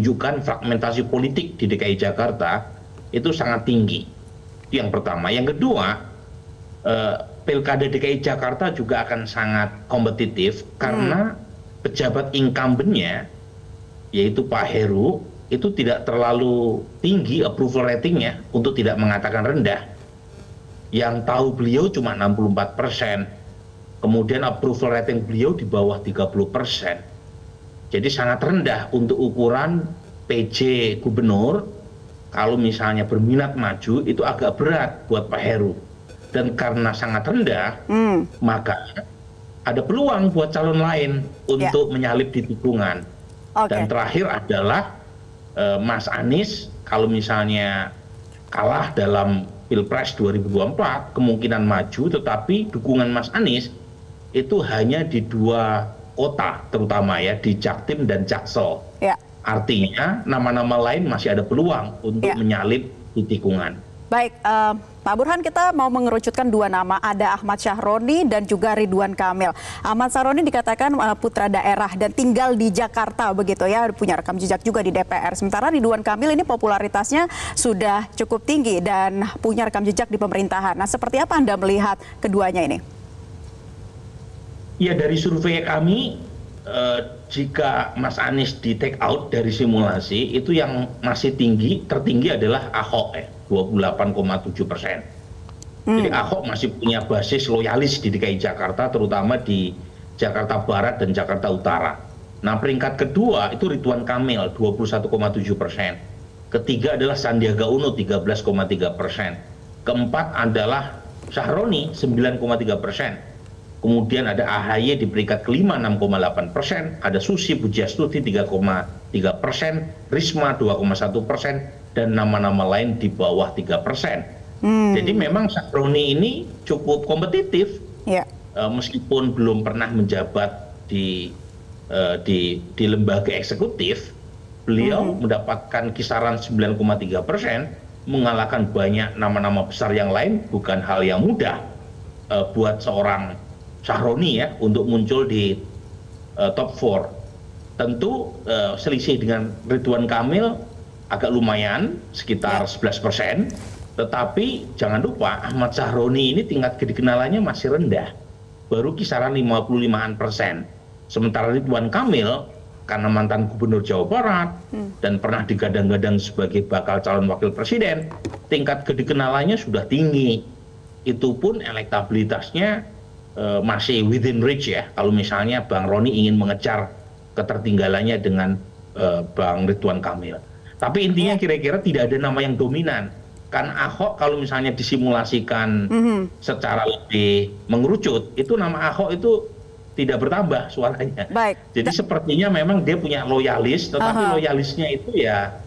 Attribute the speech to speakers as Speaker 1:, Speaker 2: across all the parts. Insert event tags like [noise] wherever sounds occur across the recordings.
Speaker 1: menunjukkan fragmentasi politik di dki jakarta itu sangat tinggi. Itu yang pertama. Yang kedua eh, pilkada dki jakarta juga akan sangat kompetitif karena pejabat incumbentnya yaitu pak heru itu tidak terlalu tinggi approval ratingnya untuk tidak mengatakan rendah. Yang tahu beliau cuma 64 persen. Kemudian approval rating beliau di bawah 30 persen jadi sangat rendah untuk ukuran PJ gubernur. Kalau misalnya berminat maju itu agak berat buat Pak Heru. Dan karena sangat rendah maka ada peluang buat calon lain untuk menyalip di tikungan. Dan terakhir adalah eh, Mas Anies kalau misalnya kalah dalam pilpres 2024 kemungkinan maju tetapi dukungan Mas Anies itu hanya di dua kota terutama ya di Jaktim dan Jaksel.
Speaker 2: Ya.
Speaker 1: Artinya nama-nama lain masih ada peluang untuk
Speaker 2: Ya.
Speaker 1: menyalip di tikungan.
Speaker 2: Baik, eh, Pak Burhan kita mau mengerucutkan dua nama, ada Ahmad Syahroni dan juga Ridwan Kamil. Ahmad Syahroni dikatakan eh, putra daerah dan tinggal di Jakarta begitu ya, punya rekam jejak juga di DPR. Sementara Ridwan Kamil ini popularitasnya sudah cukup tinggi dan punya rekam jejak di pemerintahan. Nah, seperti apa Anda melihat keduanya ini?
Speaker 1: Ya dari survei kami eh, jika Mas Anies di take out dari simulasi itu yang masih tinggi tertinggi adalah Ahok ya 28,7 persen. Jadi Ahok masih punya basis loyalis di DKI Jakarta terutama di Jakarta Barat dan Jakarta Utara. Nah peringkat kedua itu Ridwan Kamil 21,7 persen. Ketiga adalah Sandiaga Uno 13,3 persen. Keempat adalah Sahroni 9,3 persen. Kemudian ada AHY di peringkat kelima 6,8 persen, ada Susi Pujiastuti 3,3 persen, Risma 2,1 persen, dan nama-nama lain di bawah 3 persen. Jadi memang Sahroni ini cukup kompetitif,
Speaker 2: Ya.
Speaker 1: eh, meskipun belum pernah menjabat di eh, di, di lembaga eksekutif, beliau mendapatkan kisaran 9,3 persen, mengalahkan banyak nama-nama besar yang lain, bukan hal yang mudah eh, buat seorang Sahroni ya untuk muncul di eh, top 4. Tentu eh, selisih dengan Ridwan Kamil agak lumayan sekitar 11 persen, tetapi jangan lupa Ahmad Sahroni ini tingkat kedikenalannya masih rendah, baru kisaran 55-an persen. Sementara Ridwan Kamil karena mantan gubernur Jawa Barat dan pernah digadang-gadang sebagai bakal calon wakil presiden, tingkat kedikenalannya sudah tinggi. Itu pun elektabilitasnya eh, masih within reach ya. Kalau misalnya Bang Roni ingin mengejar ketertinggalannya dengan eh, Bang Ridwan Kamil. Tapi intinya kira-kira tidak ada nama yang dominan. Kan Ahok kalau misalnya disimulasikan secara lebih mengerucut, itu nama Ahok itu tidak bertambah suaranya.
Speaker 2: Baik.
Speaker 1: Jadi sepertinya memang dia punya loyalis, tetapi
Speaker 2: Aha.
Speaker 1: loyalisnya itu ya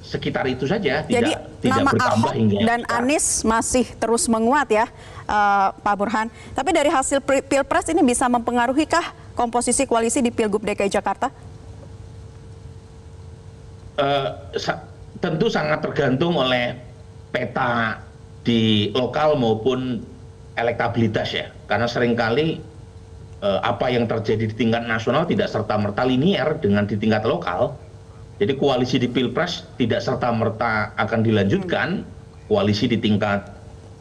Speaker 1: sekitar itu saja, tidak
Speaker 2: Jadi
Speaker 1: tidak
Speaker 2: nama
Speaker 1: bertambah
Speaker 2: Ahok
Speaker 1: hingga
Speaker 2: dan. Anies masih terus menguat ya, eh, Pak Burhan. Tapi dari hasil pilpres ini bisa mempengaruhikah komposisi koalisi di Pilgub DKI Jakarta?
Speaker 1: Eh, sa- tentu sangat tergantung oleh peta di lokal maupun elektabilitas ya, karena sering kali eh, apa yang terjadi di tingkat nasional tidak serta merta linear dengan di tingkat lokal. Jadi koalisi di pilpres tidak serta merta akan dilanjutkan koalisi di tingkat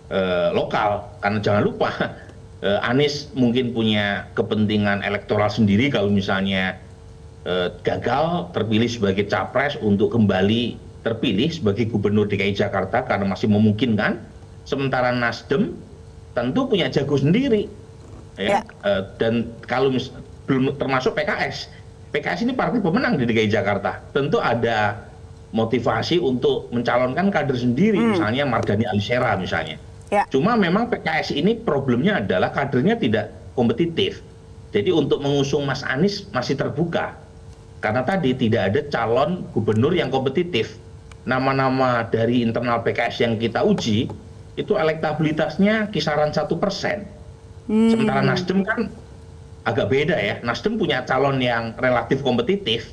Speaker 1: eh, lokal, karena jangan lupa [laughs] eh, Anies mungkin punya kepentingan elektoral sendiri kalau misalnya eh, gagal terpilih sebagai capres untuk kembali terpilih sebagai gubernur DKI Jakarta karena masih memungkinkan. Sementara Nasdem tentu punya jago sendiri.
Speaker 2: Ya.
Speaker 1: Ya. Eh, dan kalau mis- belum termasuk PKS. PKS ini partai pemenang di DKI Jakarta. Tentu ada motivasi untuk mencalonkan kader sendiri, misalnya Mardani Alisera misalnya.
Speaker 2: Ya.
Speaker 1: Cuma memang PKS ini problemnya adalah kadernya tidak kompetitif. Jadi untuk mengusung Mas Anies masih terbuka. Karena tadi tidak ada calon gubernur yang kompetitif. Nama-nama dari internal PKS yang kita uji, itu elektabilitasnya kisaran satu persen. Sementara Nasdem kan agak beda ya. Nasdem punya calon yang relatif kompetitif,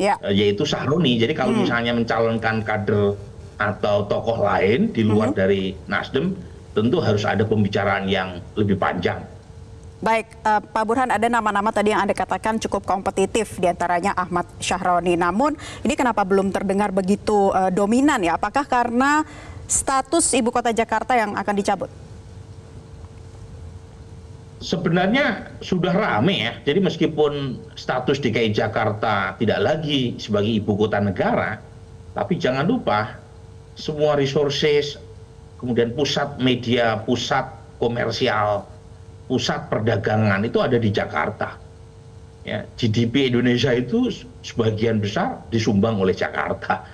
Speaker 2: Ya.
Speaker 1: eh, yaitu Sahroni. Jadi kalau misalnya mencalonkan kader atau tokoh lain di luar dari Nasdem, tentu harus ada pembicaraan yang lebih panjang.
Speaker 2: Baik, uh, Pak Burhan ada nama-nama tadi yang Anda katakan cukup kompetitif di antaranya Ahmad Syahroni. Namun ini kenapa belum terdengar begitu uh, dominan ya? Apakah karena status ibu kota Jakarta yang akan dicabut?
Speaker 1: Sebenarnya sudah rame ya. Jadi meskipun status DKI Jakarta tidak lagi sebagai ibu kota negara, tapi jangan lupa semua resources, kemudian pusat media, pusat komersial, pusat perdagangan itu ada di Jakarta. Ya, GDP Indonesia itu sebagian besar disumbang oleh Jakarta.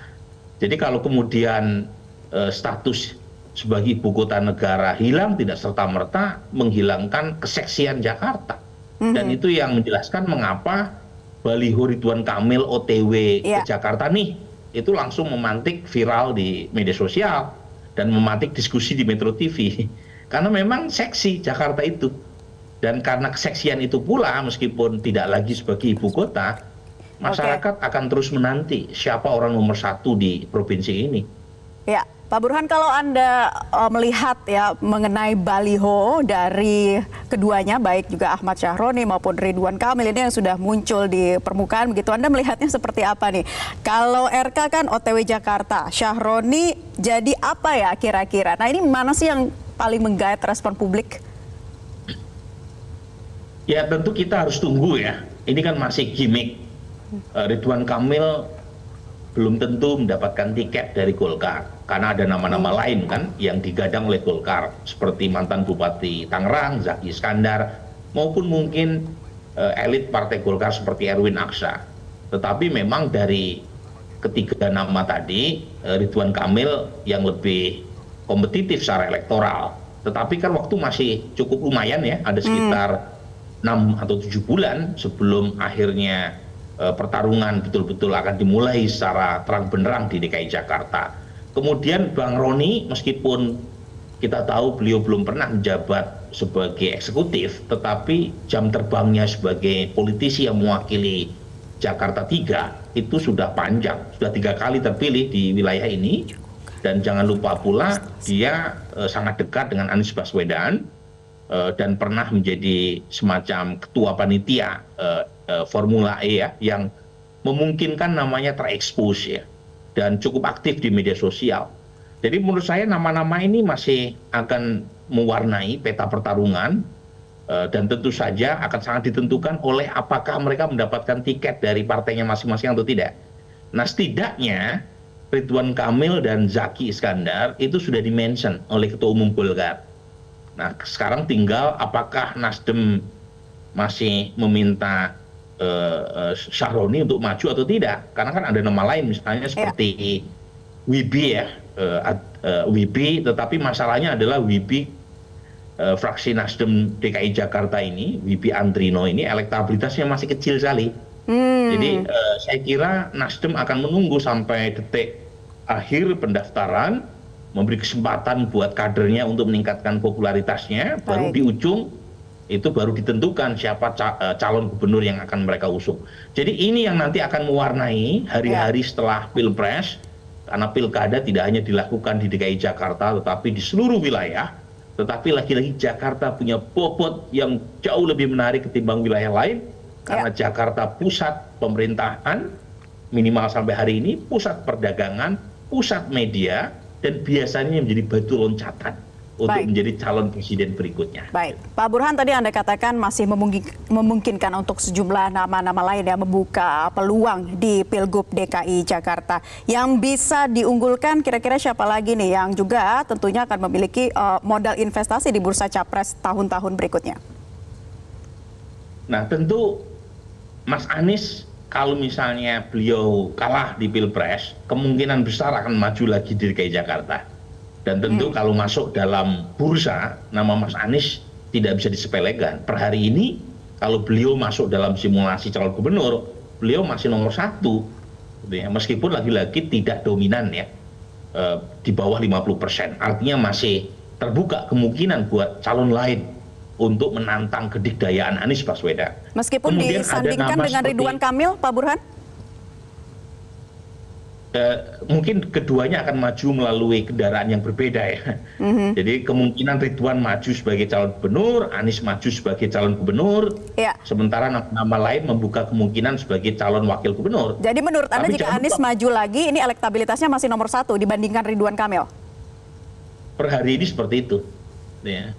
Speaker 1: Jadi kalau kemudian eh, status sebagai ibu kota negara hilang tidak serta merta menghilangkan keseksian Jakarta. Mm-hmm. Dan itu yang menjelaskan mengapa baliho Ridwan Kamil OTW yeah. ke iya. Jakarta nih itu langsung memantik viral di media sosial dan memantik diskusi di Metro TV. Karena memang seksi Jakarta itu. Dan karena keseksian itu pula, meskipun tidak lagi sebagai ibu kota, masyarakat okay. akan terus menanti siapa orang nomor satu di provinsi ini.
Speaker 2: Ya, Pak Burhan, kalau Anda uh, melihat ya mengenai baliho dari keduanya, baik juga Ahmad Syahroni maupun Ridwan Kamil ini yang sudah muncul di permukaan, begitu Anda melihatnya seperti apa nih? Kalau RK kan OTW Jakarta, Syahroni jadi apa ya kira-kira? Nah ini mana sih yang paling menggait respon publik?
Speaker 1: Ya tentu kita harus tunggu ya. Ini kan masih gimmick. Uh, Ridwan Kamil belum tentu mendapatkan tiket dari Golkar karena ada nama-nama lain kan yang digadang oleh Golkar seperti mantan Bupati Tangerang Zaki Iskandar maupun mungkin uh, elit Partai Golkar seperti Erwin Aksa. Tetapi memang dari ketiga nama tadi uh, Ridwan Kamil yang lebih kompetitif secara elektoral. Tetapi kan waktu masih cukup lumayan ya, ada sekitar hmm. 6 atau 7 bulan sebelum akhirnya Eh, pertarungan betul-betul akan dimulai secara terang benderang di DKI Jakarta. Kemudian Bang Roni meskipun kita tahu beliau belum pernah menjabat sebagai eksekutif, tetapi jam terbangnya sebagai politisi yang mewakili Jakarta 3 itu sudah panjang, sudah tiga kali terpilih di wilayah ini. Dan jangan lupa pula dia eh, sangat dekat dengan Anies Baswedan eh, dan pernah menjadi semacam ketua panitia eh, Eh, Formula E ya yang memungkinkan namanya terekspos ya dan cukup aktif di media sosial. Jadi menurut saya nama-nama ini masih akan mewarnai peta pertarungan eh, dan tentu saja akan sangat ditentukan oleh apakah mereka mendapatkan tiket dari partainya masing-masing atau tidak. Nah setidaknya Ridwan Kamil dan Zaki Iskandar itu sudah dimention oleh Ketua Umum Golkar. Nah sekarang tinggal apakah Nasdem masih meminta Syahroni untuk maju atau tidak karena kan ada nama lain misalnya iya. seperti ya. Wibi ya uh, uh, Wibi tetapi masalahnya adalah Wibi uh, fraksi Nasdem DKI Jakarta ini Wibi Andrino ini elektabilitasnya masih kecil sekali hmm. jadi uh, saya kira Nasdem akan menunggu sampai detik akhir pendaftaran memberi kesempatan buat kadernya untuk meningkatkan popularitasnya Baik. baru di ujung itu baru ditentukan siapa eh, calon gubernur yang akan mereka usung. Jadi ini yang nanti akan mewarnai hari-hari ya. setelah pilpres, karena pilkada tidak hanya dilakukan di DKI Jakarta, tetapi di seluruh wilayah. Tetapi lagi-lagi Jakarta punya bobot yang jauh lebih menarik ketimbang wilayah lain, karena ya. Jakarta pusat pemerintahan minimal sampai hari ini, pusat perdagangan, pusat media, dan biasanya menjadi batu loncatan untuk Baik. menjadi calon presiden berikutnya.
Speaker 2: Baik, Pak Burhan tadi Anda katakan masih memungkinkan untuk sejumlah nama-nama lain yang membuka peluang di Pilgub DKI Jakarta. Yang bisa diunggulkan kira-kira siapa lagi nih yang juga tentunya akan memiliki uh, modal investasi di bursa capres tahun-tahun berikutnya?
Speaker 1: Nah tentu Mas Anies kalau misalnya beliau kalah di Pilpres, kemungkinan besar akan maju lagi di DKI Jakarta dan tentu hmm. kalau masuk dalam bursa nama Mas Anies tidak bisa disepelekan. Per hari ini kalau beliau masuk dalam simulasi calon gubernur, beliau masih nomor satu, gitu ya. meskipun lagi-lagi tidak dominan ya e, di bawah 50 persen. Artinya masih terbuka kemungkinan buat calon lain untuk menantang kedikdayaan Anies Baswedan.
Speaker 2: Meskipun Kemudian disandingkan dengan seperti, Ridwan Kamil, Pak Burhan?
Speaker 1: Eh, mungkin keduanya akan maju melalui kendaraan yang berbeda ya. Mm-hmm. Jadi kemungkinan Ridwan maju sebagai calon gubernur, Anies maju sebagai calon gubernur, yeah. sementara nama lain membuka kemungkinan sebagai calon wakil gubernur.
Speaker 2: Jadi menurut Anda Tapi jika Anies lupa, maju lagi, ini elektabilitasnya masih nomor satu dibandingkan Ridwan Kamil?
Speaker 1: Per hari ini seperti itu. Ya.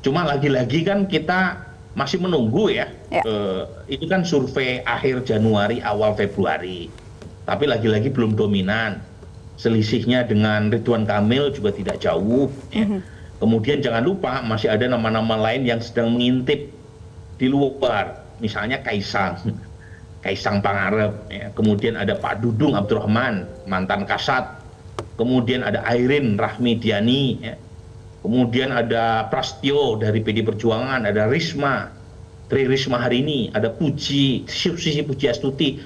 Speaker 1: Cuma lagi-lagi kan kita masih menunggu ya. ya. Uh, itu kan survei akhir Januari awal Februari tapi lagi-lagi belum dominan. Selisihnya dengan Ridwan Kamil juga tidak jauh. Ya. Mm -hmm. Kemudian jangan lupa masih ada nama-nama lain yang sedang mengintip di luar, misalnya Kaisang, [laughs] Kaisang Pangarep. Ya. Kemudian ada Pak Dudung Abdurrahman, mantan Kasat. Kemudian ada Airin Rahmidiani. Ya. Kemudian ada Prastio dari PD Perjuangan, ada Risma, Tri Risma hari ini, ada Puji, Sisi Puji Astuti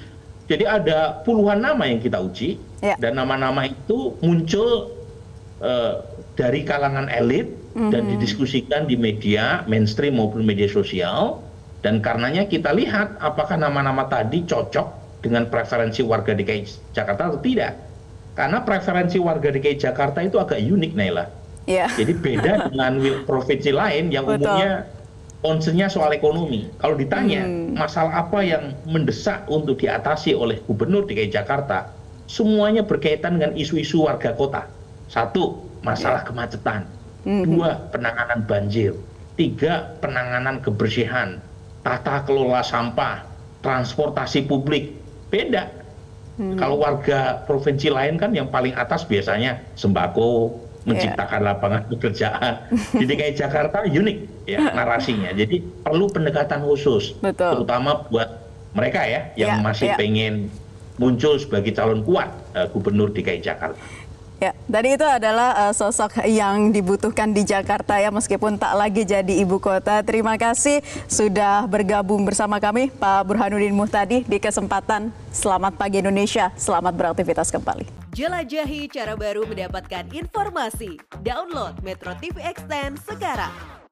Speaker 1: jadi ada puluhan nama yang kita uji ya. dan nama-nama itu muncul uh, dari kalangan elit dan didiskusikan di media mainstream maupun media sosial dan karenanya kita lihat apakah nama-nama tadi cocok dengan preferensi warga DKI Jakarta atau tidak. Karena preferensi warga DKI Jakarta itu agak unik Naila. Yeah. Jadi beda [laughs] dengan provinsi lain yang Betul. umumnya concernnya soal ekonomi. Kalau ditanya hmm. masalah apa yang mendesak untuk diatasi oleh Gubernur DKI Jakarta, semuanya berkaitan dengan isu-isu warga kota. Satu, masalah yeah. kemacetan. Hmm. Dua, penanganan banjir. Tiga, penanganan kebersihan. Tata kelola sampah, transportasi publik. Beda. Hmm. Kalau warga provinsi lain kan yang paling atas biasanya sembako, menciptakan yeah. lapangan pekerjaan. Di DKI Jakarta unik ya [laughs] narasinya. Jadi perlu pendekatan khusus, Betul. terutama buat mereka ya yang yeah, masih yeah. pengen muncul sebagai calon kuat uh, gubernur DKI Jakarta.
Speaker 2: Ya, tadi itu adalah uh, sosok yang dibutuhkan di Jakarta ya meskipun tak lagi jadi ibu kota. Terima kasih sudah bergabung bersama kami Pak Burhanuddin Muhtadi di kesempatan Selamat Pagi Indonesia. Selamat beraktivitas kembali.
Speaker 3: Jelajahi cara baru mendapatkan informasi. Download Metro TV Extend sekarang.